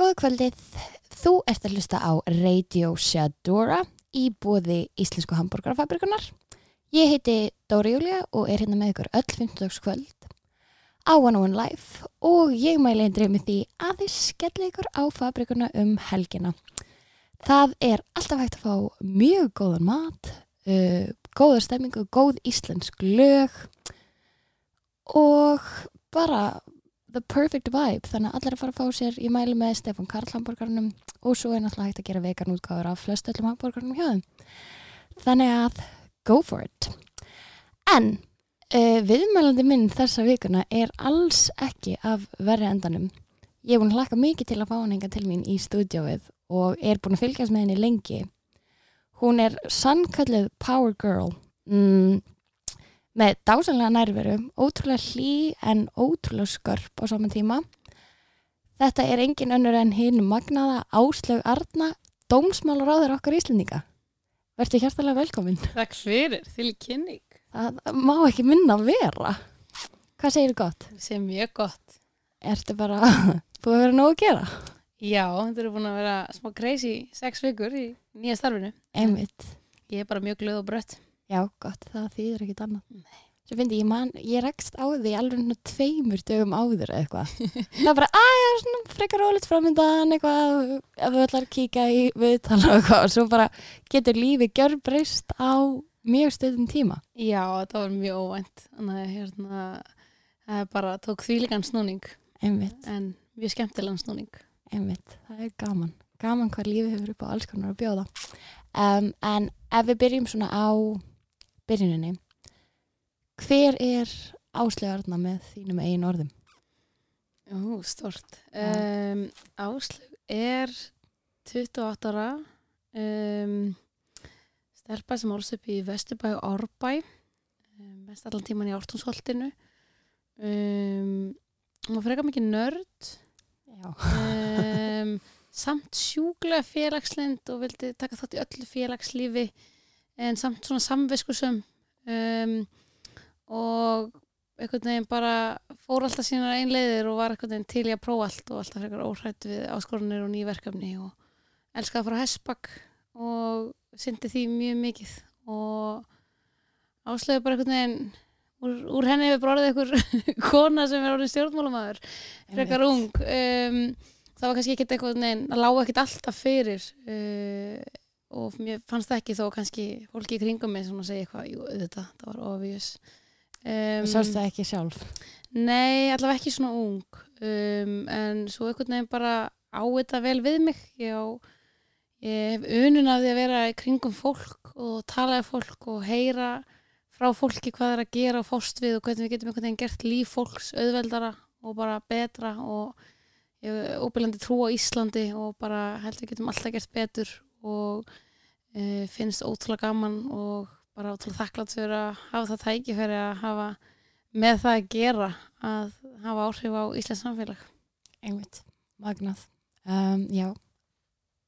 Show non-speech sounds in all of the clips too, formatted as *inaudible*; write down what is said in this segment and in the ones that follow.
Góða kvöldið, þú ert að hlusta á Radio Shadora í bóði Íslensku Hamburgerfabrikunar. Ég heiti Dóri Júlia og er hérna með ykkur öll 15. kvöld á One One Life og ég mæli eindrið með því að þið skelli ykkur á fabrikuna um helgina. Það er alltaf hægt að fá mjög góðan mat, uh, góða stemmingu, góð íslensk lög og bara the perfect vibe. Þannig að allir að fara að fá sér í mæli með Stefán Karl hambúrgarnum og svo er náttúrulega hægt að gera vegan útgáður af flest öllum hambúrgarnum hjá þeim. Þannig að go for it. En uh, viðmælandi minn þessa vikuna er alls ekki af verri endanum. Ég er búin að hlaka mikið til að fá hann enga til mín í stúdjóið og er búin að fylgjast með henni lengi. Hún er sannkallið power girl. Mm, með dásanlega nærveru, ótrúlega hlý en ótrúlega skörp á saman tíma. Þetta er engin önnur en hinn magnaða Áslaug Arna, dómsmálar á þeirra okkar íslendinga. Verður hjartalega velkomin. Takk fyrir, í kynning. Það má ekki minna að vera. Hvað segir þú gott? Það sé mjög gott. Ertu bara *laughs* búið að vera nógu að gera? Já, þetta eru búin að vera smá crazy sex vikur í nýja starfinu. Einmitt. Ég er bara mjög glöð og brött. Já, gott, það þýðir ekkit annað. Nei. Svo finnst ég, man, ég rekst á því alveg svona tveimur dögum áður eitthvað. *laughs* það er bara, að ég er svona frekar ólít framöndan eitthvað, ef þú ætlar að kíka í viðtala og eitthvað og svo bara getur lífi gjörbreyst á mjög stöðum tíma. Já, þetta var mjög óvænt. Þannig að hérna, það bara tók þvíligan snúning. Einmitt. En mjög skemmtilegan snúning. Einmitt, það er gaman. Gaman hvað lífi hefur upp á alls konar að bjóða. Um, en ef við byrjum svona á byrjuninni. Hver er áslegarna með þínum eigin orðum? Ú, stort um, Áslug er 28 ára um, stelpa sem orðs upp í Vesturbæ og Árbæ um, mest allan tíman í Ártúnsholtinu. Var frekar mikið nörd. Samt sjúglega félagslind og vildi taka þátt í öllu félagslífi en samt svona samviskusum um, og einhvern veginn bara fór alltaf sínar einleiðir og var einhvern veginn til í að prófa allt og alltaf frekar óhrætt við áskorunir og nýverkefni og elskaði að fara að hessbakk og syndi því mjög mikið. Og áslögu bara einhvern veginn úr, úr henni hefur bróðið einhver *laughs* kona sem er orðin stjórnmálumæður frekar ung. Um, það var kannski ekkert eitthvað neinn, það lág ekkert alltaf fyrir uh, og mér fannst það ekki þó kannski fólki í kringum mig sem að segja eitthvað, jú, þetta, það var obvious. Um, Sást það ekki sjálf? Nei, allavega ekki svona ung. Um, en svo einhvern veginn bara á þetta vel við mig. Ég, á, ég hef unun af því að vera í kringum fólk og tala af fólk og heyra frá fólki hvað er að gera og fórst við og hvernig við getum einhvern veginn gert líf fólks auðveldara og bara betra og ég hef óbyrjandi trú á Íslandi og bara held við getum alltaf gert betur og e, finnst ótrúlega gaman og bara ótrúlega þakklátt fyrir að hafa það tækifæri að hafa með það að gera að hafa áhrif á Íslands samfélag Einmitt, magnað um, Já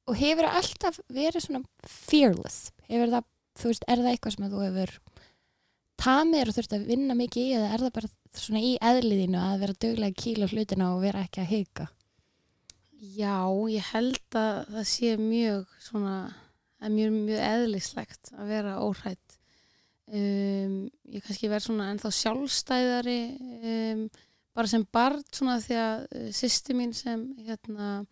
Og hefur það alltaf verið svona fearless? Hefur það, þú veist, er það eitthvað sem þú hefur tamir og þurft að vinna mikið í eða er það bara svona í eðliðinu að vera döglega kíla hlutina og vera ekki að heika? Já, ég held að það sé mjög svona, mjög, mjög eðlislegt að vera óhrætt. Um, ég kannski verð svona ennþá sjálfstæðari um, bara sem barn svona því að uh, sýsti mín sem hérna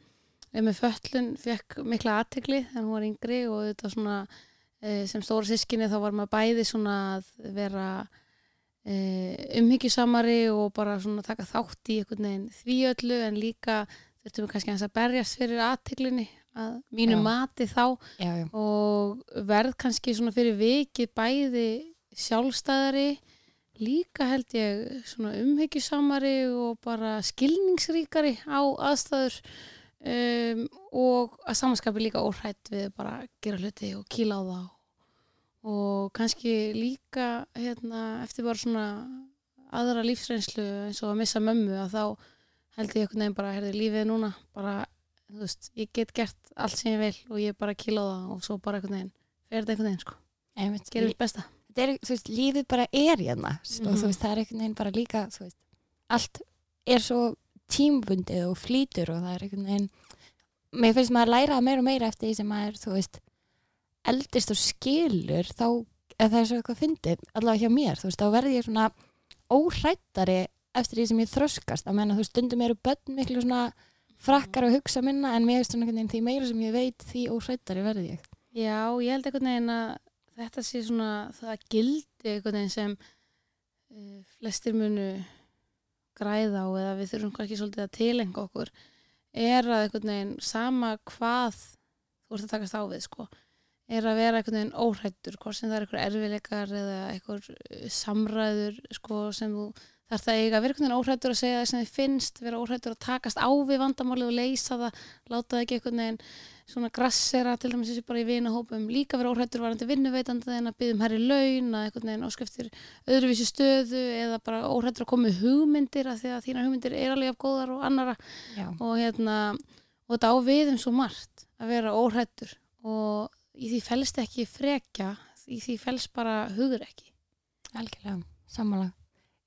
með föllun fekk mikla aðtegli þegar hún var yngri og þetta svona uh, sem stóra sískinni þá var maður bæði svona að vera uh, umhyggjusamari og bara svona taka þátt í einhvern veginn því öllu en líka þurftum við kannski að berjast fyrir aðteglinni að mínu Já. mati þá Já, já. og verð kannski svona fyrir vikið bæði sjálfstæðari líka held ég svona umhyggjusamari og bara skilningsríkari á aðstæður um, og að samanskapi líka óhrætt við bara gera hluti og kýla á það og kannski líka hérna, eftir bara svona aðra lífsreynslu eins og að missa mömmu að þá held ég einhvern veginn bara, herði, lífið núna bara, þú veist, ég get gert allt sem ég vil og ég bara kýla á það og svo bara einhvern veginn, fer þetta einhvern veginn, sko Einmitt, gerum við besta er, veist, lífið bara er hérna og Mhm. veist, það er einhvern veginn bara líka veist, allt er svo tímbundið og flýtur og það er einhvern veginn mér finnst maður að læra meira og meira eftir því sem maður, þú veist eldist og skilur þá, eða það er svo eitthvað fyndið allavega hjá mér, þú veist, þá verði ég svona óhrættari eftir því sem ég þroskast, að menna þú stundum eru börn miklu svona frakkar að hugsa minna en mér finnst svona einhvern veginn því meira sem ég veit því óhrættari verði ég. Já, ég held einhvern veginn að þetta sé svona það gildi einhvern veginn sem uh, flestir munu græða á eða við þurfum kannski svolítið að tilenga okkur er að einhvern veginn sama hvað þú ert að takast á við sko er að vera einhvern veginn óhrættur hvort sem það er einhver erfileikar eða einhver uh, samræður sko sem þú þarf það eiga að veginn óhrættur að segja það sem þið finnst, vera óhrættur að takast á við vandamáli og leysa það láta það ekki einhvern veginn svona grassera til dæmis þessi bara í vinahópum líka vera óhrættur varandi vinnuveitandi en að byggðum herri laun að einhvern veginn óskeftir öðruvísi stöðu eða bara óhrættur að koma hugmyndir af því að þínar hugmyndir er alveg af góðar og annara Já, og hérna og þetta á við um svo margt að vera óhrættur og í því felst ekki frekja í því felst bara hugur ekki. Algjörlega, sammála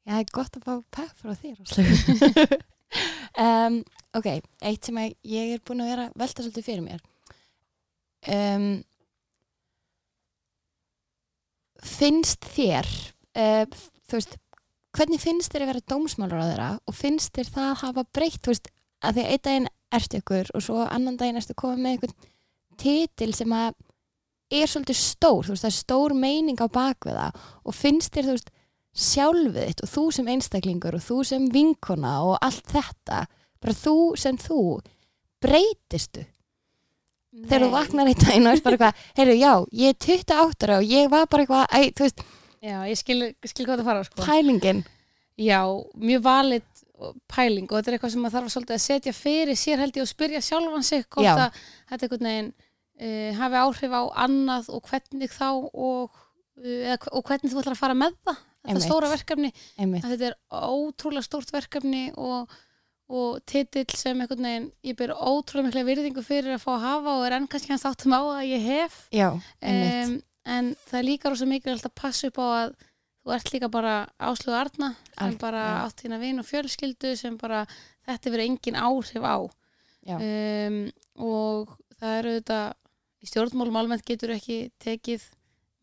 Já, það er gott að fá pepp frá þér *laughs* um, Ok, eitt sem að ég er búin að vera að velta svolítið fyrir mér. Um, Finnst þér uh, þú veist hvernig finnst þér að vera dómsmálur á þeirra og finnst þér það hafa breytt þú veist, að því að einn daginn ertu ykkur og svo annan daginn ertu komið með einhvern titil sem að er svolítið stór, þú veist, það er stór meining á bakviða og finnst þér, þú veist sjálfið þitt og þú sem einstaklingur og þú sem vinkona og allt þetta bara þú sem þú breytistu þegar þú vaknar eitt daginn og er bara eitthvað *laughs* heyrðu, já, ég er 28 ára og ég var bara eitthvað, æ, þú veist, Já, ég skil, skil hvað það fara sko. Pælingin. Já, mjög valið pæling og þetta er eitthvað sem maður þarf svolítið að setja fyrir sér held ég og spyrja sjálfan sig hvort Já. að þetta einhvern veginn uh, hafi áhrif á annað og hvernig þá og, uh, og hvernig þú ætlar að fara með það þetta Einmitt. stóra verkefni, einmitt, að þetta er ótrúlega stórt verkefni og, og titill sem einhvern veginn ég ber ótrúlega mikla virðingu fyrir að fá að hafa og er enn kannski hans áttum á að ég hef. Já, um, en það er líka rosa mikilvægt að passa upp á að þú ert líka bara áslögu Arna sem Al- bara já. átt þína vin og fjölskyldu sem bara þetta verið engin áhrif á. Um, og það eru þetta í stjórnmálum almennt getur ekki tekið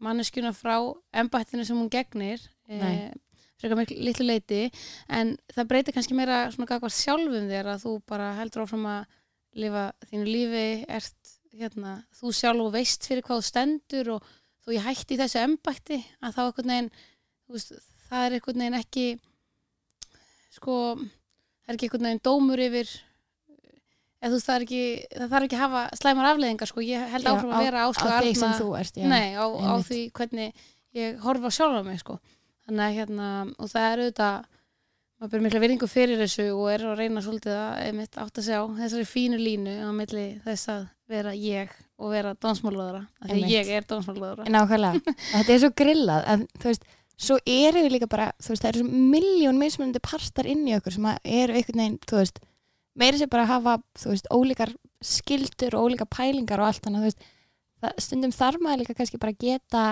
manneskjuna frá embættinu sem hún gegnir Eh, frekar miklu litlu leiti en það breytir kannski meira svona gagvart sjálfum þér að þú bara heldur áfram að lifa þínu lífi ert hérna, þú sjálf og veist fyrir hvað þú stendur og þú ég hætti í þessu embætti að þá einhvern veginn veist, það er einhvern veginn ekki sko það er ekki einhvern veginn dómur yfir eða þú veist það er ekki það þarf ekki að hafa slæmar afleðingar sko ég held Já, áfram að vera á já, nei, á, á því hvernig ég horfa sjálf á mig sko þannig að hérna, og það er auðvitað maður byrja mikla virðingu fyrir þessu og er að reyna svolítið að einmitt átt að sjá þessari fínu línu á milli þess að vera ég og vera dónsmálaðara því ég er dónsmálaðara Nákvæmlega, *laughs* þetta er svo grillað en þú veist, svo eru við líka bara þú veist, það eru svo miljón mismunandi partar inn í okkur sem eru einhvern veginn þú veist, meiri sem bara að hafa þú veist, ólíkar skildur og ólíkar pælingar og allt þannig að þú veist það, stundum þarf maður líka kannski bara geta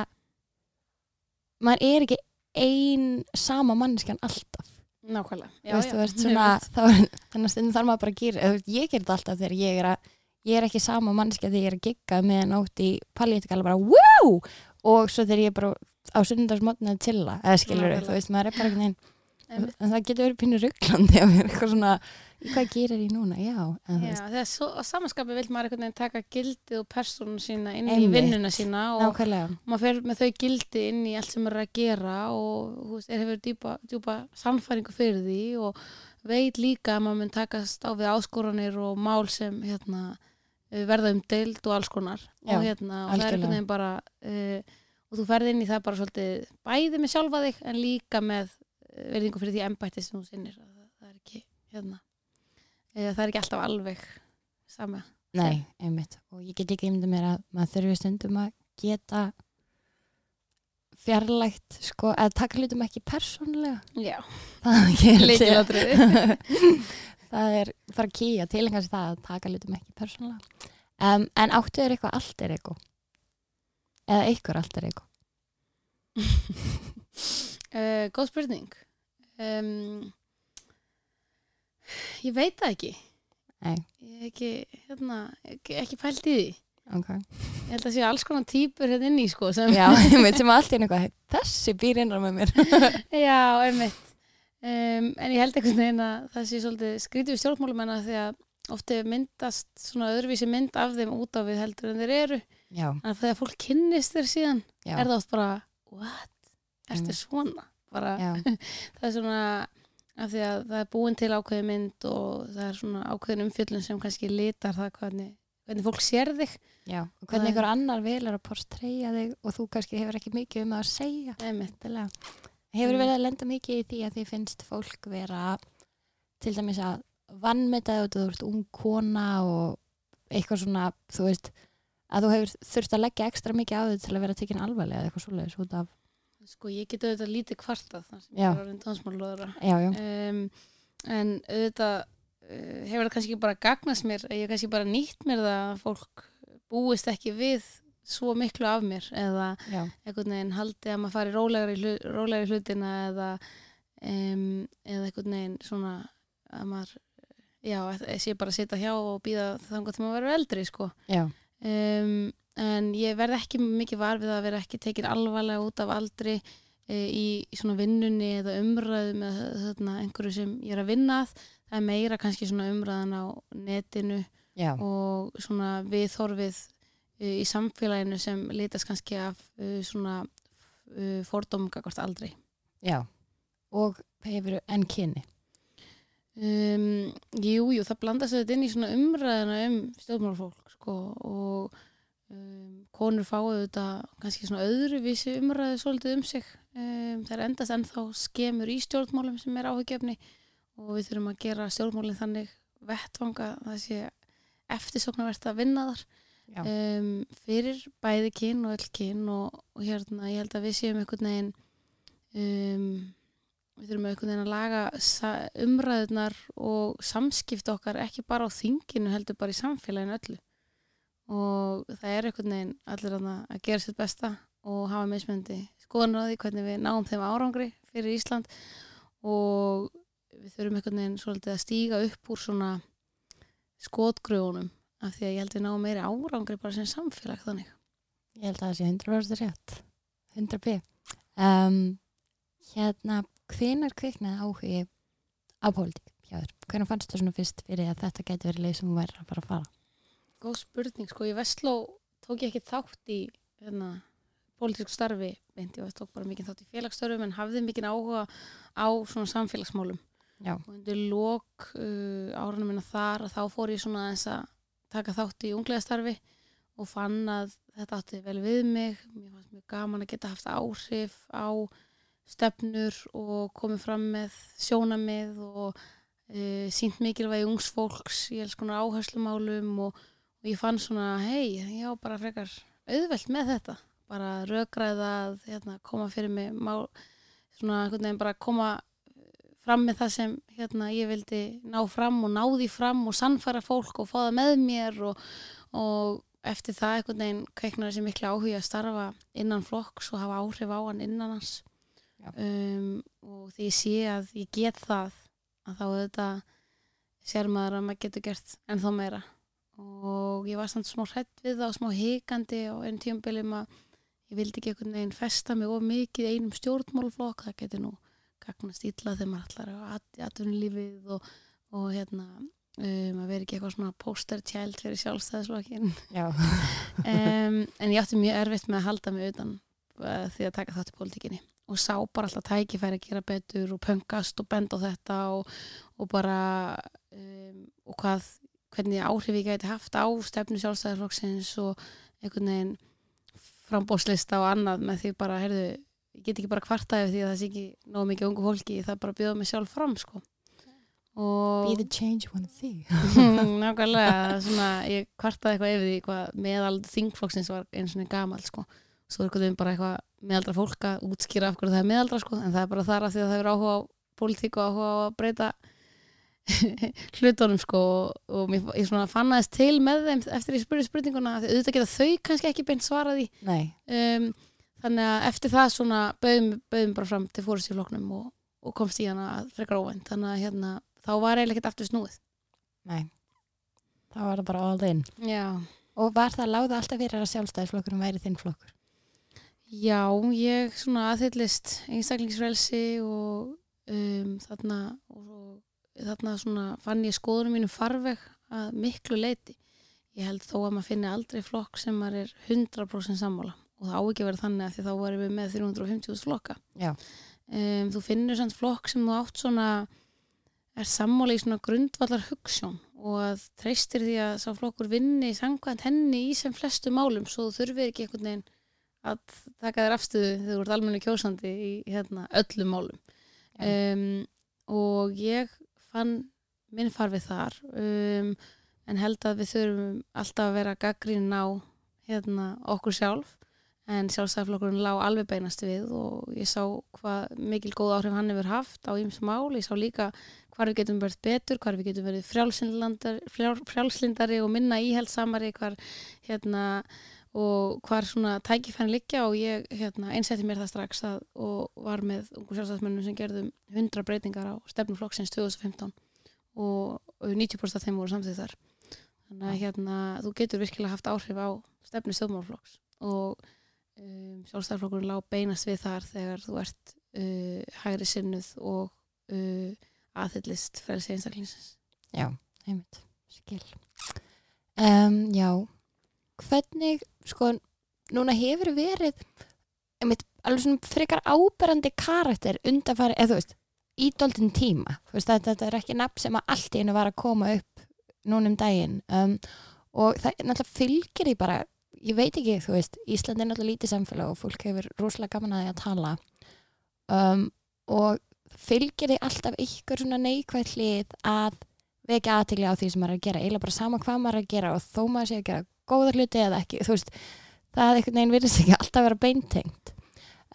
maður er ekki ein sama manneskjan alltaf. Nákvæmlega. Þú veist, þú veist svona þá, er- þannig að stundum þarf maður bara að gera veist, ég ger þetta alltaf þegar ég er að ég er ekki sama mannskja þegar ég er að gigga með nótt í pallétikala bara wow! Og svo þegar ég er bara á sunnudagsmotni að chilla, eða skilur þú veist, maður er bara veginn Einmitt. en það getur verið pínu rugglandi að vera eitthvað svona hvað gerir ég núna, já Já, veist, svo, á samanskapi vil maður einhvern veginn taka gildið og persónu sína inn í vinnuna sína og nákvæmlega. maður fer með þau gildi inn í allt sem maður er að gera og þú veist, er hefur djúpa, djúpa sannfæringu fyrir því og veit líka að maður mun takast á við áskoranir og mál sem hérna, eh, verða um deild og alls konar. Já, og, hérna, og það er einhvern veginn bara uh, og þú ferð inn í það bara svolítið bæði með sjálfa þig en líka með uh, verðingu fyrir því embætti sem þú sinnir. Það er ekki hérna, uh, það er ekki alltaf alveg sama. Nei, einmitt. Og ég get ekki ímynda mér að maður þurfi stundum að geta fjarlægt sko, að taka hlutum ekki persónulega. Já, *laughs* það er Lykilatriði. *laughs* það er bara kýja til einhvers það að taka hlutum ekki persónulega. Um, en áttu þér eitthvað allt er eitthvað eða ykkur allt er eitthvað Uh, góð spurning. Um, Ég veit það ekki Nei, ég hef ekki, hérna, ekki, ekki pælt í því ok. ég held að sé alls konar típur hérna inn í sko sem Já, *laughs* ég veit sem allt í einu eitthvað, þessi býr innra með mér. *laughs* Já, einmitt. Um, en ég held einhvern veginn að það sé svolítið skrítið við stjórnmálumenna því að ofti myndast svona öðruvísi mynd af þeim út á við heldur en þeir eru. Já, En þegar fólk kynnist þeir síðan já, er það oft bara, what? Einmitt. svona? Bara, *laughs* það er svona af því að það er búin til ákveði mynd og það er svona ákveðin umfjöllun sem kannski litar það hvernig, hvernig fólk sér þig. já. Og hvernig er- einhver annar velur að portreya þig og þú kannski hefur ekki mikið um að segja. Endilega. Hefur verið að lenda mikið í því að því finnst fólk vera til dæmis að vannmetaði og þú ert ung kona og eitthvað svona, þú veist, að þú hefur þurft að leggja ekstra mikið á þig til að vera tekin alvarlega eða eitthvað svoleiðis út af, Sko, ég get auðvitað lítið kvartað þar sem Já. ég var orðin dansmálóðara. já, já, um, en auðvitað uh, hefur það kannski bara gagnast mér ég hef kannski bara nýtt mér það að fólk búist ekki við svo miklu af mér eða já, einhvern veginn haldi að maður fari rólegri, hlu, rólegri hlutina eða um, eða einhvern veginn svona að maður já, sé bara að sitja hjá og býða þannig að maður verður eldri sko já, um, en ég verð ekki mikið var við að vera ekki tekin alvarlega út af aldri e, í, í svona vinnunni eða umræðum eða þarna, einhverju sem ég er að vinna að það er meira kannski svona umræðan á netinu já, og svona viðhorfið e, í samfélaginu sem litast kannski af e, svona e, fordómum gagvart aldrei já. Og hefur enn kyni. Um, jú, jú, það blandast þetta inn í svona umræðina um stjórnmálafólk sko, og um, konur fáu þetta kannski svona öðruvísi umræðu svolítið um sig. Um, það er endast ennþá skemur í stjórnmálum sem er áhugjefni og við þurfum að gera stjórnmálinn þannig vettvanga að það sé eftirsóknarvert að vinna þar. Um, fyrir bæði kyn og öll kyn og, og hérna ég held að við séum einhvern veginn við þurfum einhvern veginn að laga umræðunar og samskipt okkar ekki bara á þinginu heldur bara í samfélaginu öllu og það er einhvern veginn allir að gera sitt besta og hafa mismöndi skoðan á því hvernig við náum þeim árangri fyrir Ísland og við þurfum einhvern veginn svolítið að stíga upp úr svona skotgröfunum af því að ég held við náum meiri árangri bara sem samfélag þannig. ég held að það sé 100% rétt. 100 p. Um, hérna, hvenar kviknaði áhugi á pólitík? Hvernig fannst það svona fyrst fyrir að þetta geti verið leið sem þú væri að fara að fara? Góð spurning, sko, í Vestló tók ég ekki þátt í hérna, pólitísku starfi, beint. Ég tók bara mikið þátt í félagsstörfum en hafði mikið áhuga á svona samfélagsmálum. Já, og undir lok uh, árunum minna þar að þá fór ég svona aðeins að taka þátt í unglega starfi og fann að þetta átti vel við mig. Mér fannst mjög gaman að geta haft áhrif á stefnur og komið fram með sjónamið og uh, sínt mikilvægi ungs fólks í alls konar áherslumálum og, og ég fann svona, hei, ég á bara frekar auðvelt með þetta. Bara rökræða að hérna, koma fyrir mig mál, svona einhvern veginn bara koma fram með það sem hérna, ég vildi ná fram og ná því fram og sannfæra fólk og fá það með mér og, og eftir það einhvern veginn kveiknar þessi miklu áhuga að starfa innan flokks og hafa áhrif á hann innan hans. Um, og því ég sé að ég get það að þá þetta sér maður að maður getur gert ennþá meira og ég var samt smá hrætt við það og smá hikandi og einn tíumbilum að ég vildi ekki einhvern veginn festa mig of mikið einum stjórnmálflokk það getur nú gagnast illa þegar maður ætlar að at- atvinnulífið og, og hérna um, að vera ekki eitthvað svona poster child fyrir sjálfstæðisflokkin já, *laughs* um, en ég átti mjög erfitt með að halda mig utan uh, því að taka þátt í pólitíkinni. Og sá bara alltaf tækifæri að gera betur og pöngast og benda á þetta og, og bara um, og hvað, hvernig áhrif ég gæti haft á stefnu sjálfstæðisflokksins og einhvern veginn frambóðslista og annað með því bara, heyrðu, ég get ekki bara kvartaði því að það sé ekki nóg mikið ungu fólki það bara bjóða mig sjálf fram sko be the change you wanna see. *laughs* nákvæmlega, svona, ég kvartaði eitthvað yfir því hvað meðal þingflokksins var eins og gamal sko. svo er eitthvað bara eitthvað meðaldra fólk að útskýra af hverju það er meðaldra sko. en það er bara þar að því að það er áhuga á pólitík og áhuga á að breyta hlutunum sko og mér, ég svona fannaðist til með þeim eftir ég spurði spurninguna því auðvitað geta þau kannski ekki beint svarað í Nei, um, þannig að eftir það svona bauðum, bauðum bara fram til flokknum og, og komst í hana að frekar óvænt. Þannig að hérna, þá var eiginlega ekkert aftur snúið. Nei. þá var það bara all in. Já, og var það láða alltaf fyrir að sjálfstæðisflokkurinn væri þinn flokkur? Já, ég svona aðhyllist einstaklingsfrelsi og um, þarna, og þarna svona fann ég skoðunum mínu farveg að miklu leiti. Ég held þó að maður finni aldrei flokk sem maður er 100% sammála og það á ekki að vera þannig að því þá varum við með 350.000 flokka. Um, þú finnur samt flokk sem þú átt svona er sammála í svona grundvallar hugssjón og að treystir því að sá flokkur vinni sangkvæmt henni í sem flestu málum svo þú þurfir ekki einhvern veginn að taka þér afstöðu þegar þú ert almenni kjósandi í hérna, öllum málum um, og ég fann minn farfið þar um, en held að við þurfum alltaf að vera gaggrín á hérna, okkur sjálf. En sjálfstæðarflokkurinn lág alveg beinast við og ég sá hvað mikil góð áhrif hann hefur haft á íms mál, ég sá líka hvar við getum verið betur, hvar við getum verið frjálslindari og minna íhaldsamari, hvar hérna og hvar svona tækifærin liggja og ég hérna, einsetti mér það strax að, og var með ungu sjálfstæðismennum sem gerðum 100 breytingar á stefnuflokksins 2015 og 90% af þeim voru samþýð þar. Þannig að hérna, þú getur virkilega haft áhrif á stefnu stjórnmálflokks og um, sjálfstæðisflokkurinn lág beinast við þar þegar þú ert uh, hægri sinnuð og uh, aðhyllist frelsi einstaklingsins. Já, einmitt, skil. Um, Já hvernig, sko, núna hefur verið einmitt, alveg svona frekar áberandi karakter undanfari, eða þú veist, í doldin tíma, veist, þetta, þetta er ekki nafn sem að allt í hennu var að koma upp núna um daginn. Um, og það náttúrulega fylgir því bara ég veit ekki, þú veist, Ísland er náttúrulega lítið samfélag og fólk hefur rosalega gaman að því að tala. Um, og fylgir því alltaf ykkur svona neikvæð hlið að vekja aðtegli á því sem maður er að gera. Eiginlega bara sama hvað maður er að gera og þó maður sé að gera góða hluti eða ekki þú veist, það er einhvern veginn virðist ekki alltaf vera beintengt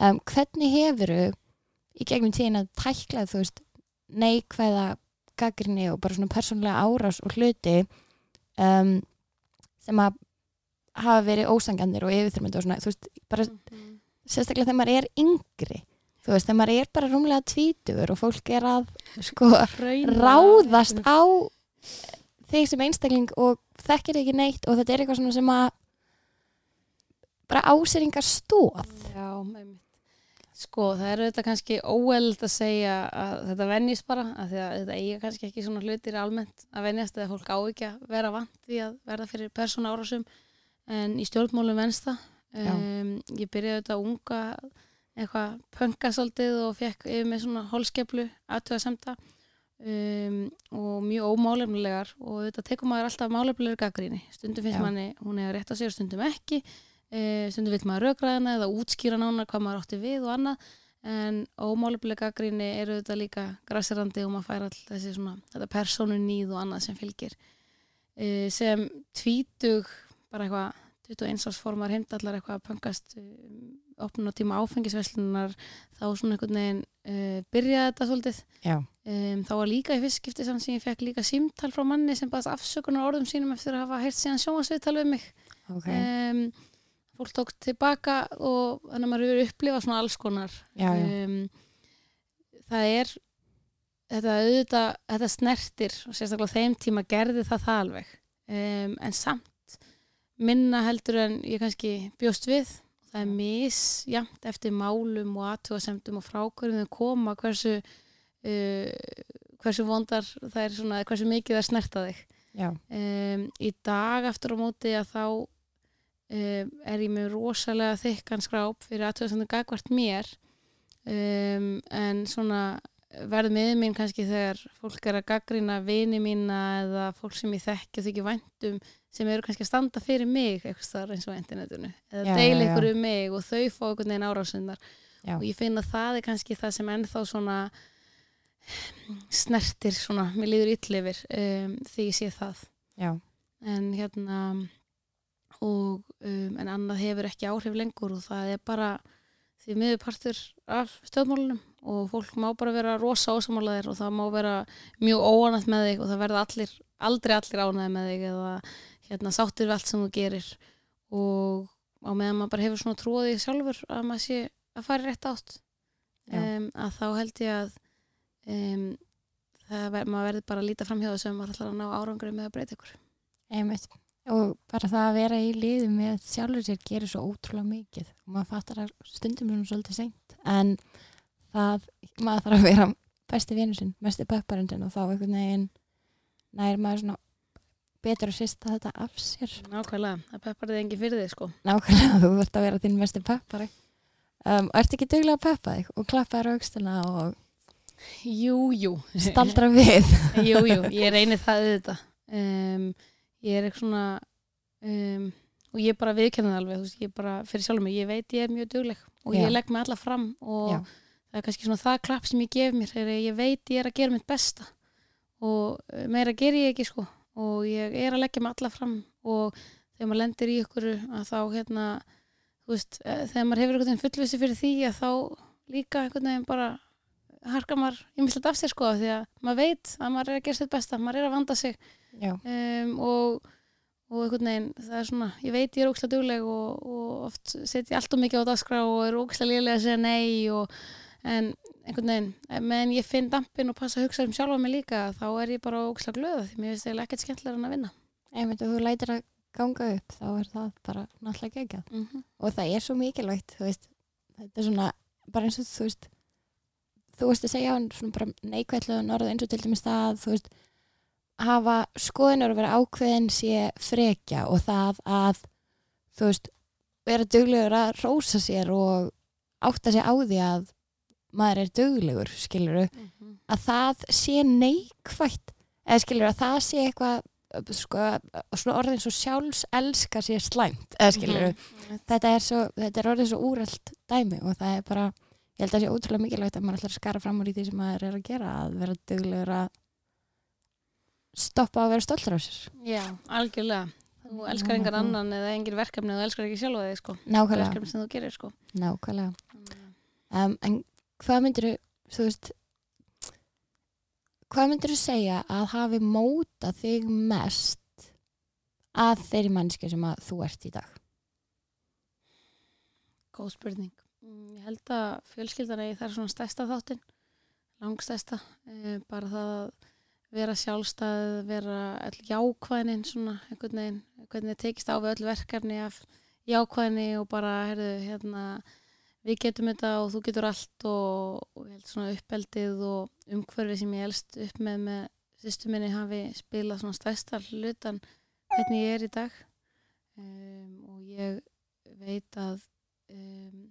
um, hvernig hefuru í gegnum tíðin að tækla þú veist neikvæða gaggrinni og bara svona persónlega árás og hluti um, sem að hafa verið ósangandir og yfirþyrmyndu og svona, þú veist, bara mm -hmm. sérstaklega þegar maður er yngri þú veist, þegar maður er bara rúmlega tvítur og fólk er að *laughs* sko ráðast á þig sem einstakling og þekkir ekki neitt og þetta er eitthvað svona sem að bara áseringar stóð Já, með Sko, það eru þetta kannski óeld að segja að þetta vennist bara að þetta eiga kannski ekki svona hlutir almennt að vennjast eða fólk á ekki að vera vant því að verða fyrir persóna árásum. En í stjórnmálum venst það. Um, ég byrjaði þetta unga eitthvað pönga svolítið og fekk yfir með svona holskeplu aðtöða semta um, og mjög ómálefnilegar og þetta tekur maður alltaf málefnilegur gaggríni stundum finnst Já. manni, hún er rétt á sig og stundum ekki. Uh, stundum vil maður raugraðina eða útskýra nána hvað maður átti við og annað. En ómálefnilega gaggríni eru þetta líka græsirandi og maður fær all þessi svona þetta persónu nýð og annað sem fylgir. Uh, sem tvítug bara eitthvað 21 árs formar heimdallar eitthvað að pöngast um, opnun og tíma áfengisveslunar þá svona einhvern veginn uh, byrjaði þetta svolítið um, þá var líka í fyrstskipti saman sem ég fekk líka símtal frá manni sem baðast afsökunar orðum sínum eftir að hafa heilt síðan sjónasviðtal við mig okay. um, fólk tók tilbaka og þannig að maður eru upplifað svona alls konar já, já. Um, það er þetta auðvitað, þetta snertir og sérstaklega þeim tíma gerði það það alveg en samt minna heldur en ég kannski bjóst við það er misjamt eftir málum og aðtúasemdum og frákvörðum koma hversu hversu vondar það er svona, hversu mikið það snerta þig. Um, í dag aftur á móti að þá um, er ég með rosalega þykkan skráp fyrir aðtúasemdum gagvart mér. Um, en svona verð með mín kannski þegar fólk er að gaggrina vini mína eða fólk sem ég þekki og þykki væntum sem eru kannski að standa fyrir mig eitthvað starf eins og internetinu. Eða deila ykkur um mig og þau fá einhvern veginn árásundar og ég finna að það er kannski það sem ennþá svona snertir svona, mér líður yllifir um, því ég sé það. Já. en hérna og um, en annað hefur ekki áhrif lengur og það er bara því miðurpartur af stöðmálunum og fólk má bara vera rosa ósamálaðir og það má vera mjög óanætt með þig og það verða allir, aldrei allir ánæði með þig eða hérna, sáttir við allt sem þú gerir. Og á meðan maður bara hefur svona trúið í sjálfur að maður sé að fara rétt átt um, að þá held ég að um, það ver, verður bara að líta fram hjá þessu að maður ætlar að ná árangur með að breyta ykkur. Einmitt. Og bara það að vera í liðu með sjálfur sér gerir svo ótrúlega mikið. Og maður fattar að stundum svona svolítið seint en það maður þarf að vera besti vinur sinn mesti pepparinn sinn og þá einhvern veginn nær maður svona betur að sýsta þetta af sér. Nákvæmlega, það peppar þig engi fyrir þig sko. nákvæmlega *laughs* þú vart að vera þinn mesti peppari. Um, ertu ekki duglega að peppa þig og klappa þér á aukstuna og Jú, jú. staldra við *laughs* jú, jú, ég reynir það auðvitað. Um, ég er eitthvað svona, um, og ég bara viðkenna það alveg, þú veist, ég bara fyrir sjálfum mig, ég veit ég er mjög dugleg og Já. ég legg mig alla fram og Já. það er kannski svona það klapp sem ég gef mér, að ég veit ég er að gera mitt besta og eh, meira ger ég ekki sko og ég er að leggja mig alla fram og þegar maður lendir í ykkur að þá hérna, þú veist, eh, þegar maður hefur veginn fullvissi fyrir því að þá líka einhvern veginn bara harkar maður ýmislegt af sér sko því að maður veit að maður er að gera sitt besta, maður er að vanda sig. Um, og, og einhvern veginn það er svona, ég veit ég er ókslega dugleg og, og oft setja ég allt og mikið á dagskrá og er ókslega lélega að segja nei og, en einhvern veginn meðan ég finn dampin og passa að hugsa um sjálfa mig líka þá er ég bara ókslega glöða því mér finnst eiginlega ekkert skemmtilega en að vinna. Og þú lætir að ganga upp þá er það bara náttúrulega geggjað. Mm -hmm. og það er svo mikilvægt er bara eins og þú veist þú veist að segja hann svona bara neikvæðlega orð eins og til dæmis það þú veist hafa skoðunar og vera ákveðin sé frekja og það að þú veist vera duglegur að rósa sér og átta sig á því að maður er duglegur skiluru að það sé neikvætt eða skilur að það sé eitthvað sko, svona orðin svo sjálfs elska sé slæmt eða skilur þetta er, svo, þetta er orðið svo úrelt dæmi og það er bara ég held að það sé ótrúlega mikilvægt að maður ætlar að skara fram úr í því sem maður er að gera að vera duglegur að stoppa að vera stoltur á sér. Já, algjörlega. Þú elskar engan annan eða engin verkefni þú elskar ekki sjálfa þig sko. Nákvæmlega, verkefni sem þú gerir sko. Nákvæmlega. Um, en hvað myndir þú veist hvað myndir þú segja að hafi mótað þig mest að þeirri mannski sem að þú ert í dag? Góð spurning. Mm, Ég held að fjölskyldan eigi þar svona stærsta þáttin, langstærsta, e, bara það að vera sjálfstæð, vera all jákvæðnin svona einhvern veginn, hvernig þið tekist á við öll verkefni af jákvæðni og bara, herðu, hérna, við getum þetta og þú getur allt og, og held svona uppeldið og umhverfi sem ég elst upp með með sýstu minni hafi spilað svona stærsta hlutan hvernig ég er í dag. Um, og ég veit að um,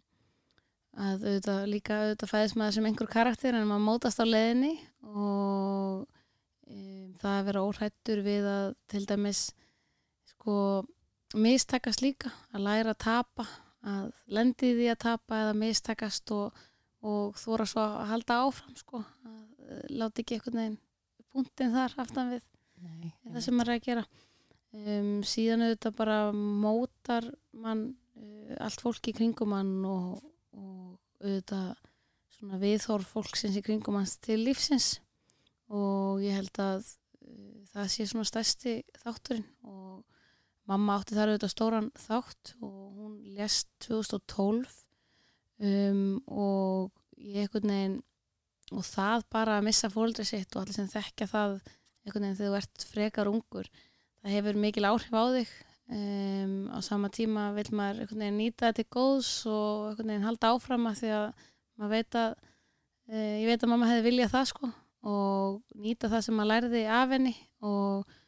að auðvitað líka auðvitað fæðist maður sem einhver karakter en maður mótast á leiðinni og um, það að vera óhrættur við að til dæmis sko mistakast líka að læra að tapa að lendi því að tapa eða mistakast og, og þóra svo að halda áfram sko að láta ekki einhvern veginn punktin þar aftan við Nei, það sem maður er að gera. Um, síðan auðvitað bara mótar mann uh, allt fólk í kringum mann og auðvitað viðhorf fólksins í kringum hans til lífsins. Og ég held að uh, það sé svona stærsti þátturinn og mamma átti þar auðvitað stóran þátt og hún lest 2012 um, og ég einhvern veginn og það bara að missa fóldri sitt og allir sem þekkja það einhvern veginn þegar þú ert frekar ungur það hefur mikil áhrif á þig um, á sama tíma vil maður nýta þetta til góðs og halda áfram að því að maður veit að uh, ég veit að mamma hefði viljað það sko og nýta það sem maður lærði af henni og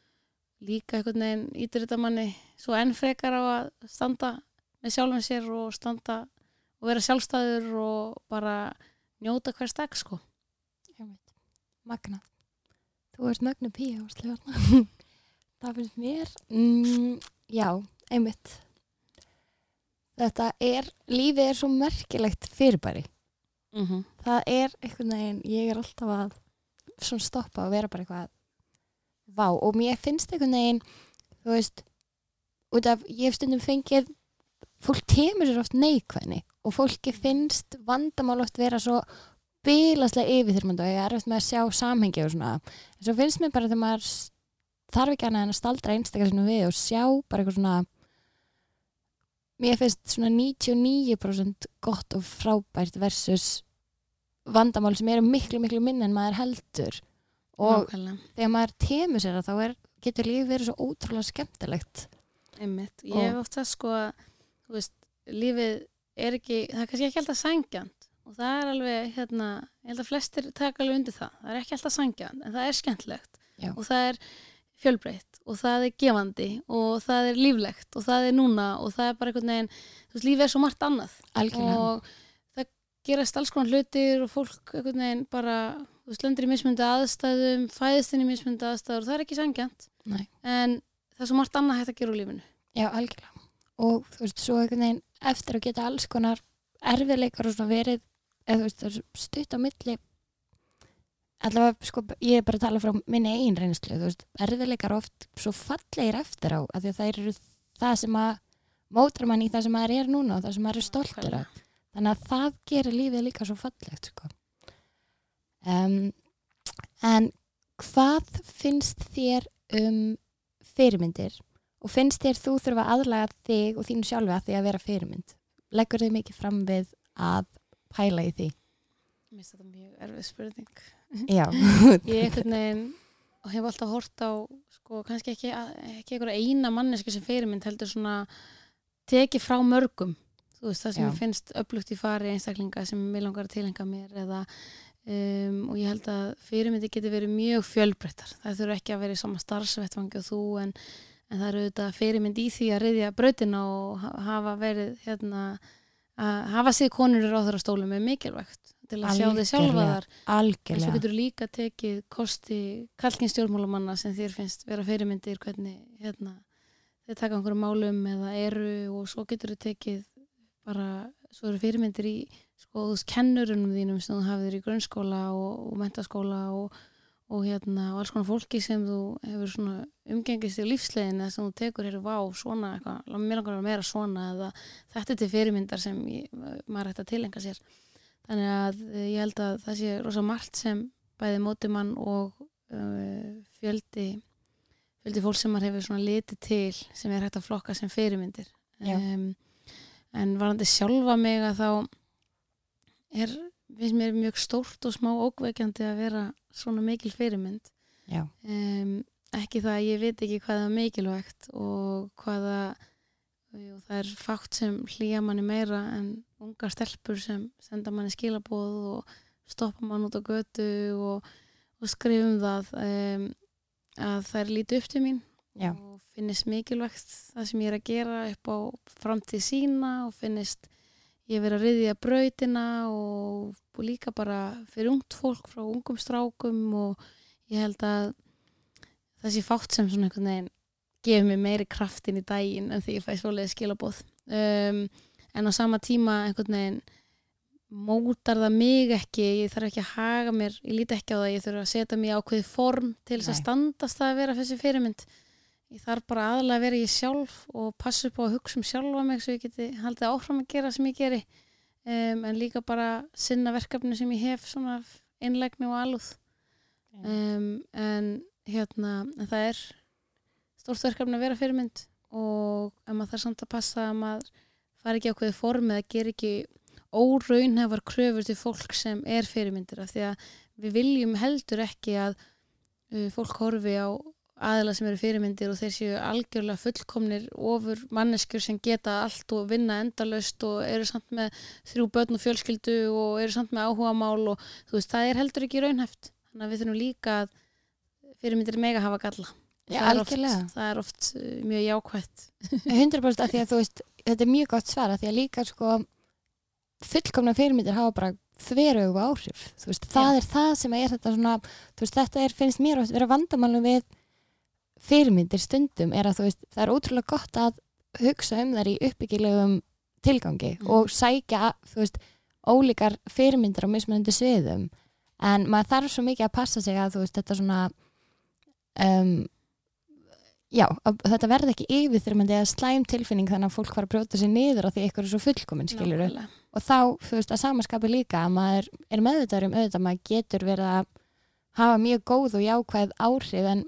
líka ítur þetta manni svo enn frekar á að standa með sjálfum sér og standa og vera sjálfstæður og bara njóta hvers dag sko. Magna. Þú ert mögnu píja *laughs* það finnst mér. Mm, já, einmitt. Þetta er, lífið er svo merkilegt fyrirbæri. mm -hmm. Það er einhvern veginn, ég er alltaf að stoppa og vera bara eitthvað vá og mér finnst einhvern veginn, þú veist, út af, ég hef stundum fengið, fólk temur sér oft neikvæðni og fólki finnst vandamál oft vera svo bílaslega yfirþyrmandi og ég er eftir með að sjá samhengi og svona en svo finnst mér bara þegar maður þarf ekki annað en að staldra einstakar sinni við og sjá bara eitthvað svona mér finnst svona 99% gott og frábært versus vandamál sem eru miklu miklu minna en maður heldur. Og Nákvæmlega. þegar maður temur sér það þá er getur lífið verið svo ótrúlega skemmtilegt. Einmitt, ég hef oft sko að þú veist, lífið er ekki það er kannski ekki alltaf sangjant og það er alveg, hérna, ég held að flestir taka alveg undir það, það er ekki alltaf sangjant en það er skemmtilegt. Já. og það er fjölbreytt og það er gefandi og það er líflegt og það er núna og það er bara einhvern veginn þú veist, lífið er svo margt annað. Algjörlega, og það gerast alls konar hlutir og fólk einhvern veginn bara þú veist, lendir í mismundi aðstæðum fæðist inn í mismundi aðstæður og það er ekki sangjant Nei. en það er svo margt annað hægt að gera úr lífinu. Já, algjörlega. Og þú veist, svo einhvern veginn eftir að geta alls konar erfiðleikar og svona verið eða þú veist, stutt á milli allavega, sko, ég er bara að tala frá minni eigin reynslu, þú veist, erfiðleikar oft svo fallegir eftir á, af því að það eru það sem að mótra mann í það sem maður er núna og það sem maður er stoltur af. Þannig að það gerir lífið líka svo fallegt sko. um, en hvað finnst þér um fyrirmyndir? Og finnst þér þú þurfa að aðlaga þig og þínu sjálfi að því að vera fyrirmynd? Leggur þið mikið fram við að pæla í því? Mér finnst þetta mjög erfið spurning já, *laughs* *laughs* ég einhvern veginn og hef alltaf hort á sko, kannski ekki, ekki einhverja eina manneski sem fyrirmynd heldur svona tekið frá mörgum. Þú veist það sem Já. mér finnst upplugt í fari einstaklinga sem mér langar að tilhenga mér eða um, og ég held að fyrirmyndi geti verið mjög fjölbreyttar. Það þurfa ekki að vera í sama starfsvettfangi og þú en, en það eru auðvitað fyrirmynd í því að reyðja brautina og ha- hafa verið hérna að hafa sig konur í ráðurastólum er mikilvægt til að sjá þið sjálfa Algjörlega. þar En svo algjörlega getur líka tekið kosti kalkin stjórnmálamanna sem þér finnst vera fyrirmyndir hvernig hérna, þeir taka einhverju málum eða eru og svo getur þið tekið bara, svo eru fyrirmyndir í sko, þú veist, kennurunum þínum sem þú hafðir í grunnskóla og, og mentaskóla og, og hérna og alls konar fólki sem þú hefur svona umgengist í lífslegin eða sem þú tekur hér vá svona eitthvað, mér langar að vera meira svona eða þetta er til fyrirmyndar sem ég, maður ætti að tilenga sér þannig að eh, ég held að það sé rosa margt sem bæði mótimann og uh, fjöldi fjöldi fólk sem maður hefur svona litið til sem er hægt að flokka sem fyrirmyndir. Um, en varandi sjálfa mig að þá er, finnst mér mjög stórt og smá ókveikjandi að vera svona mikil fyrirmynd. Um, ekki það að ég veit ekki hvað það er mikilvægt og hvaða jú, það er fátt sem hlýja manni meira en ungar stelpur sem senda manni skilabóð og stoppa mann út á götu og, og skrifum það um, að það er lítið upp til mín já, og finnist mikilvægt það sem ég er að gera upp á framtíð sína og finnist ég verið að riðja brautina og, og líka bara fyrir ungt fólk frá ungum strákum og ég held að það sé fátt sem svona einhvern veginn gefur mér meiri kraftin í daginn en því ég fæ svoleiði skilabóð um, en á sama tíma einhvern veginn mótar það mig ekki ég þarf ekki að haga mér, ég líti ekki á það ég þurf að setja mig í ákveðið form til þess að standast það að vera þessi fyrirmynd. Ég þarf bara aðalega að vera ég sjálf og passa upp á að hugsa um sjálfa mig svo ég geti haldið áfram að gera sem ég geri. Um, en líka bara sinna verkefni sem ég hef svona af einlægni og alúð. Um, en hérna en það er stórt verkefni að vera fyrirmynd og ef maður þarf samt að passa að maður fari ekki ákveðið form eða ger ekki óraunhefar kröfur til fólk sem er fyrirmyndir af því að við viljum heldur ekki að uh, fólk horfi á aðila sem eru fyrirmyndir og þeir séu algjörlega fullkomnir ofur manneskjur sem geta allt og vinna endalaust og eru samt með þrjú börn og fjölskyldu og eru samt með áhuga mál og þú veist, það er heldur ekki raunhæft. Þannig að við þurfum líka að fyrirmyndir mega hafa galla Já, það er oft, það er oft uh, mjög jákvætt *laughs* 100% af því að þú veist þetta er mjög gott svar af því að líka sko fullkomna fyrirmyndir hafa bara þverjögu áhrif veist, það Já. er það sem er þetta svona veist, þetta er, finnst mér oft vera vandamálum við fyrirmyndir stundum er að veist, það er ótrúlega gott að hugsa um þær í uppbyggilegum tilgangi Mhm. og sækja ólíkar fyrirmyndir á mismunandi sviðum en maður þarf svo mikið að passa sig að þetta svona um, já, þetta verði ekki yfirþyrmandi eða slæm tilfinning þannig að fólk fara að brjóta sig niður á því eitthvað er svo fullkomin skilur Nákvæmlega. og þá, þú veist, að samaskapi líka að maður er meðvitaður um auðvitað að maður getur verið að hafa mjög góð og jákvæð áhrif en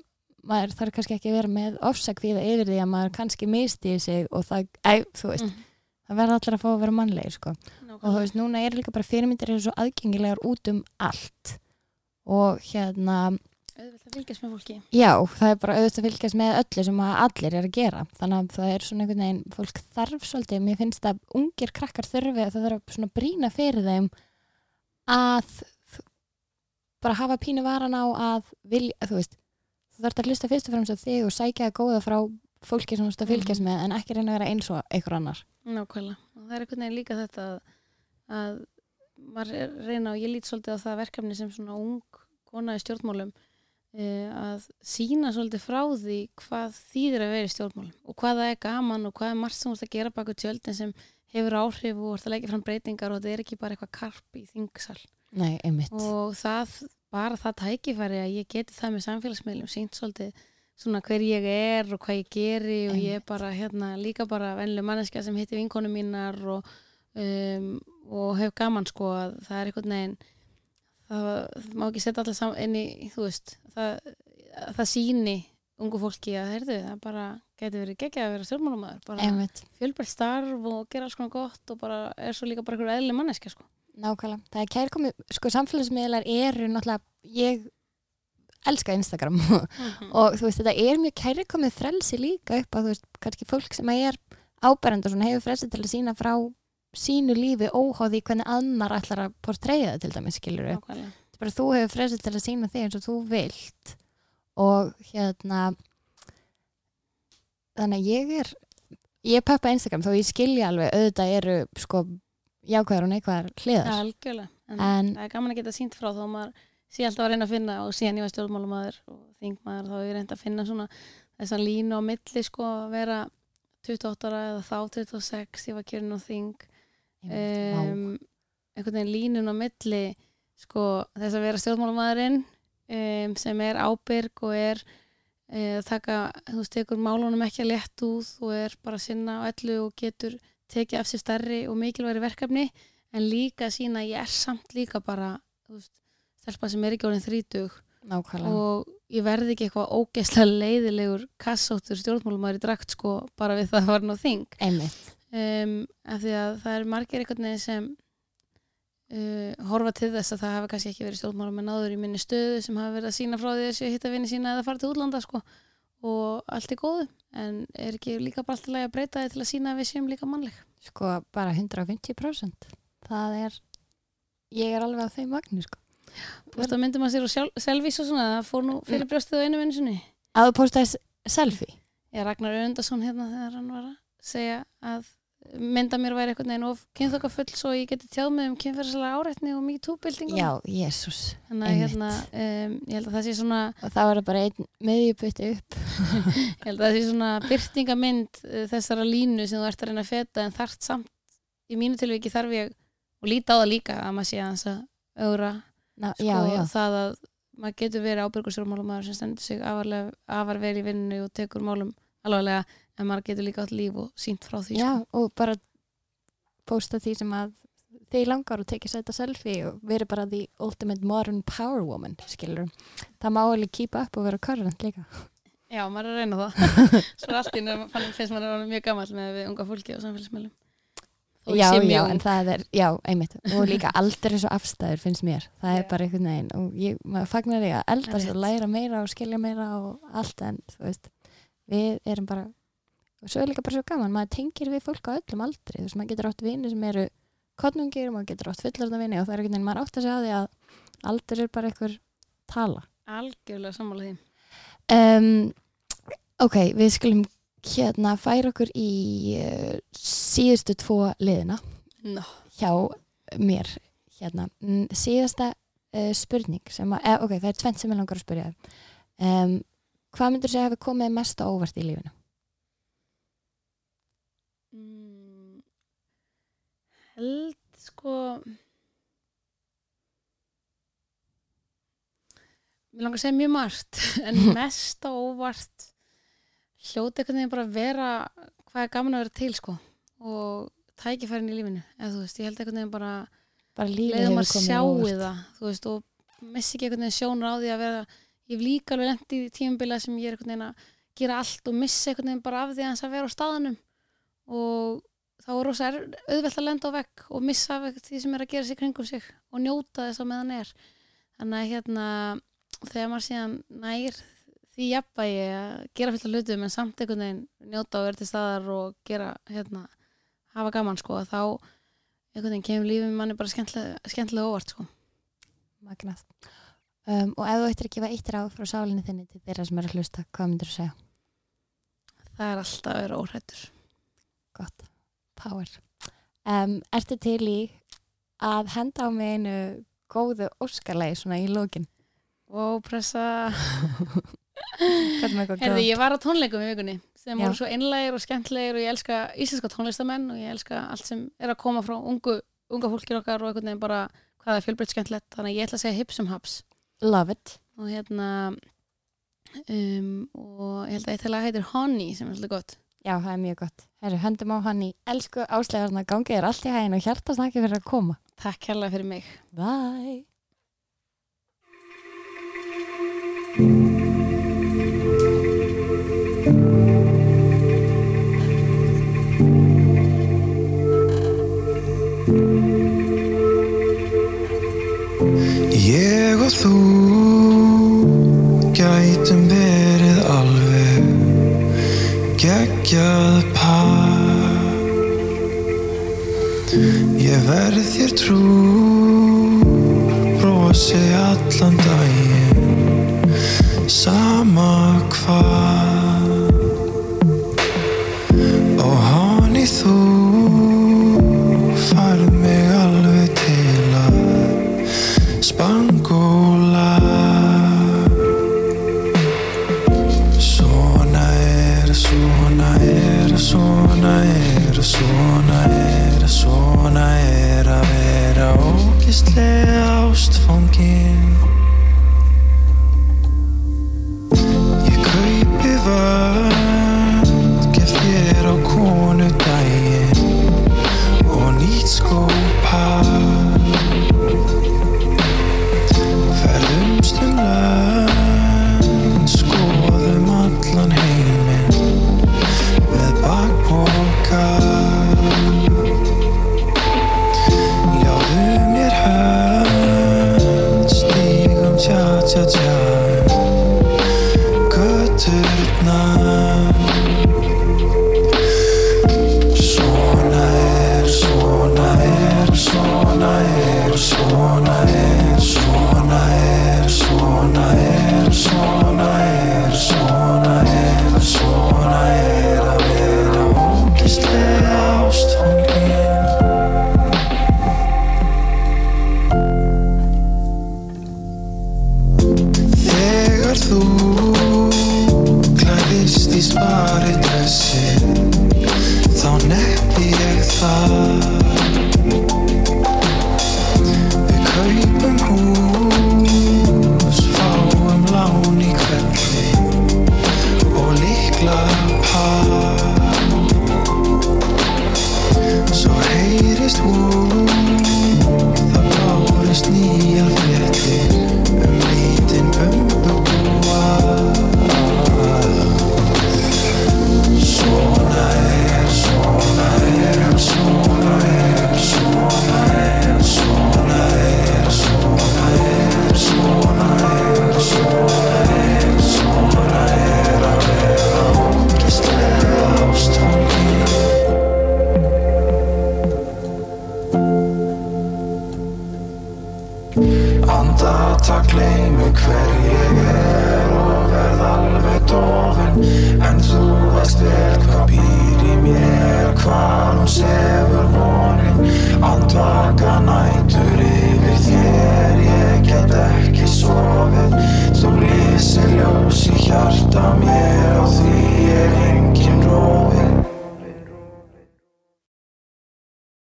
maður þarf kannski ekki að vera með ofsakvíða yfir því að maður kannski misti sig og það, æ, þú veist, Mhm. það verða allir að fá að vera mannlegir sko. og þú veist, núna er líka bara fyrirmyndir auðvitað að fylgjast með fólki Já, það er bara auðvitað að fylgjast með öllu sem allir er að gera. Þannig að það er svona einhvern veginn, fólk þarf svolítið, mér finnst að ungir krakkar þurfi að það þarf svona brína fyrir þeim að bara hafa pínu varan á að vilja, þú veist, þú þarf að hlusta fyrst og fremst á þig og sækja það góða frá fólki sem þú veist að fylgjast Mhm. með en ekki reyna að vera eins og einhver annar. Nákvæmlega. Og það er einhvern veginn líka þetta að, að maður reyna og ég lít svolítið á það verkefni sem svona ung kona í stjórnmálum að sína svolítið frá því hvað þýðir að vera í stjórnmálum og hvað það er gaman og hvað er margt sem þú ert að gera baku tjöldin sem hefur áhrif og ert að leggja fram breytingar og þetta er ekki bara eitthvað karp í þingsal Nei, einmitt. og það, bara það tækifæri að ég geti það með samfélagsmiðlum sínt svolítið svona hver ég er og hvað ég geri og ég er bara hérna líka bara vennileg manneska sem hitti vinkonu mínar og, um, og hef gaman sko að það er einhvern veginn það, það má ekki setja alltaf inn í þú veist það, það síni ungu fólki að heyrðu það bara geti verið geggjað að vera stjórnmálumæður bara fjölbært starf og gera alls konar gott og bara er svo líka bara einhver eðli manneska sko. Nákvæmlega. Það er kærkomið, sko samfélagsmiðlar eru náttúrulega, ég elska Instagram. Og þú veist, þetta er mjög kærkomið frelsi líka upp að þú veist, kannski fólk sem er áberend og svona hefur frelsi til að sína frá sínu lífi óháði hvernig annar ætlar að portreyja það til dæmis, skilur. Nákvæmlega. Bara þú hefur frelsi til að sína þig eins og þú vilt og hérna þannig að ég er ég peppa Instagram þó ég skilja alveg auðvitað eru sko jákvæðar og neikvæðar hliðar Algjörlega. En, en það er gaman að geta sínt frá þó að maður sé alltaf að reyna að finna og síðan ég var stjórnmálumæður og þingmaður þá hef ég reynd að finna svona þessa línu á milli sko að vera 28 ára eða þá 26 ég var kjörin á þing um, einhvern veginn línun á milli sko þess að vera stjórnmálumæðurinn um, sem er ábyrg og er uh, taka, þú veist, tekur málunum ekki að létt út og er bara að sinna á ellu og getur tekið af sér stærri og mikilværi verkefni en líka sína að ég er samt líka bara þú veist, stelpa sem er ekki orðin þrítug nákvæmlega. Og ég verði ekki eitthvað ógeðslega leiðilegur kassóttur stjórnmálumæður í drakt sko bara við það að var nú þing. Einmitt um, af því að það er margir einhvern veginn sem uh, horfa til þess að það hafa kannski ekki verið stjórnmálum en áður í minni stöðu sem hafa verið að sína frá því að hitta vinni sína eða fara til útlanda sko. Og allt er góðu en er ekki líka bara alltaf að breyta því til að sína að við séum líka mannleg? Sko bara 150% það er ég er alveg á þeim vagnir sko. Þú veist að myndum að sér og sjálf, selvís og svona það fór nú fyrir brjóstið á einu vinnu sinni. Að þú postaði selfie? Ég Ragnar Öndarsson hérna þegar hann var að segja að mynda mér væri eitthvað neginn of kynþokkafull svo ég geti tjáð mig um kynferðslega áreitni og MeToo-byltingum já, jésús að einmitt. hérna, um, ég held að það sé svona og það var bara einn miðjubutti upp. *laughs* Ég held að það sé svona byrtingamynd uh, þessara línu sem þú ert að reyna að feta en þarft samt, í mínu tilviki þarf ég og líta á það líka að maður sé að þess að augra sko, já, það að maður getur verið ábyrgursjórnmálumæður sem stendur sig afar vel í vinnu og tekur málum alvarlega en maður getur líka átt líf og sínt frá því já sko. og bara posta því sem að þið langar og tekið sæta selfie og verið bara the ultimate modern power woman skilur það má alveg keep up og vera current líka. Já, maður er að reyna það. *laughs* Svo er allt í nefnum finnst maður að vera mjög gammal með við unga fólki Þó ég já, já, en það er, já, einmitt. Og líka aldrei svo afstæður finnst mér. Það er Já. bara einhvern veginn og ég, maður fagnar því að eldast og læra meira og skilja meira og allt en þú veist, við erum bara og svo er líka bara svo gaman, maður tengir við fólk á öllum aldri, þú veist, maður getur átt vini sem eru kottnungir, maður getur átt fullorða vini og það er einhvern veginn, maður átt að segja því að aldur er bara einhver tala Algjörlega sammála því um, ok, við skulum hérna færa okkur í uh, síðustu tvo liðina no. hjá mér hérna. Síðasta uh, spurning sem að, eh, ok, það er tvent sem ég langar að spyrja þér. um, hvað myndur segja hafi komið mest á óvart í lífinu? Mm, Held sko Mér langar að segja mjög margt *laughs* en *laughs* mest á óvart hljóti einhvern veginn bara að vera hvað er gaman að vera til sko og tækifærin í lífinu eða þú veist, ég held einhvern veginn bara bara leiðum að sjáu það þú veist, og missi ekki einhvern veginn sjónur á því að vera ég hef líka alveg lent í tímabila sem ég er einhvern veginn að gera allt og missi einhvern veginn bara af því að vera á staðanum og þá er rosa auðvelt að lenda á vegg og missa því sem er að gera sig kringum sig og njóta þess að meðan er þannig að hérna þegar maður síðan nær því jafnvægi að gera fullt af hlutum en samt einhvern veginn njóta og vera til staðar og gera, hérna, hafa gaman sko, þá einhvern veginn kemur lífið manni bara skemmtilega, skemmtilega óvart sko. Magnað. Um, og ef þú ættir að gefa eitt ráð frá sálinni þinni til þeirra sem er að hlusta, hvað myndir þú segja? Það er alltaf að vera óhrættur. Gott. Power. Um, ertu til í að henda á mig einu góðu óskarlegi svona í lókin? Og pressa... Er Herði, ég var á tónleikum í vikunni sem Já. voru svo einlægir og skemmtlegir og ég elska íslenska tónlistamenn og ég elska allt sem er að koma frá ungu, unga fólkir okkar og einhvern veginn bara hvað er fjölbreytt skemmtlegt þannig að ég ætla að segja hipsum haps Love it. og hérna um, og ég held að eitt lag heitir Honey sem er alltaf gott Já, það er mjög gott. Herru, höndum á hann í elsku áslegarna gangið er allt í hægin og hjartast ekki fyrir að koma. Takk kærlega fyrir mig Bye. Ég og þú verð þér trú brosi allan daginn is de van keer.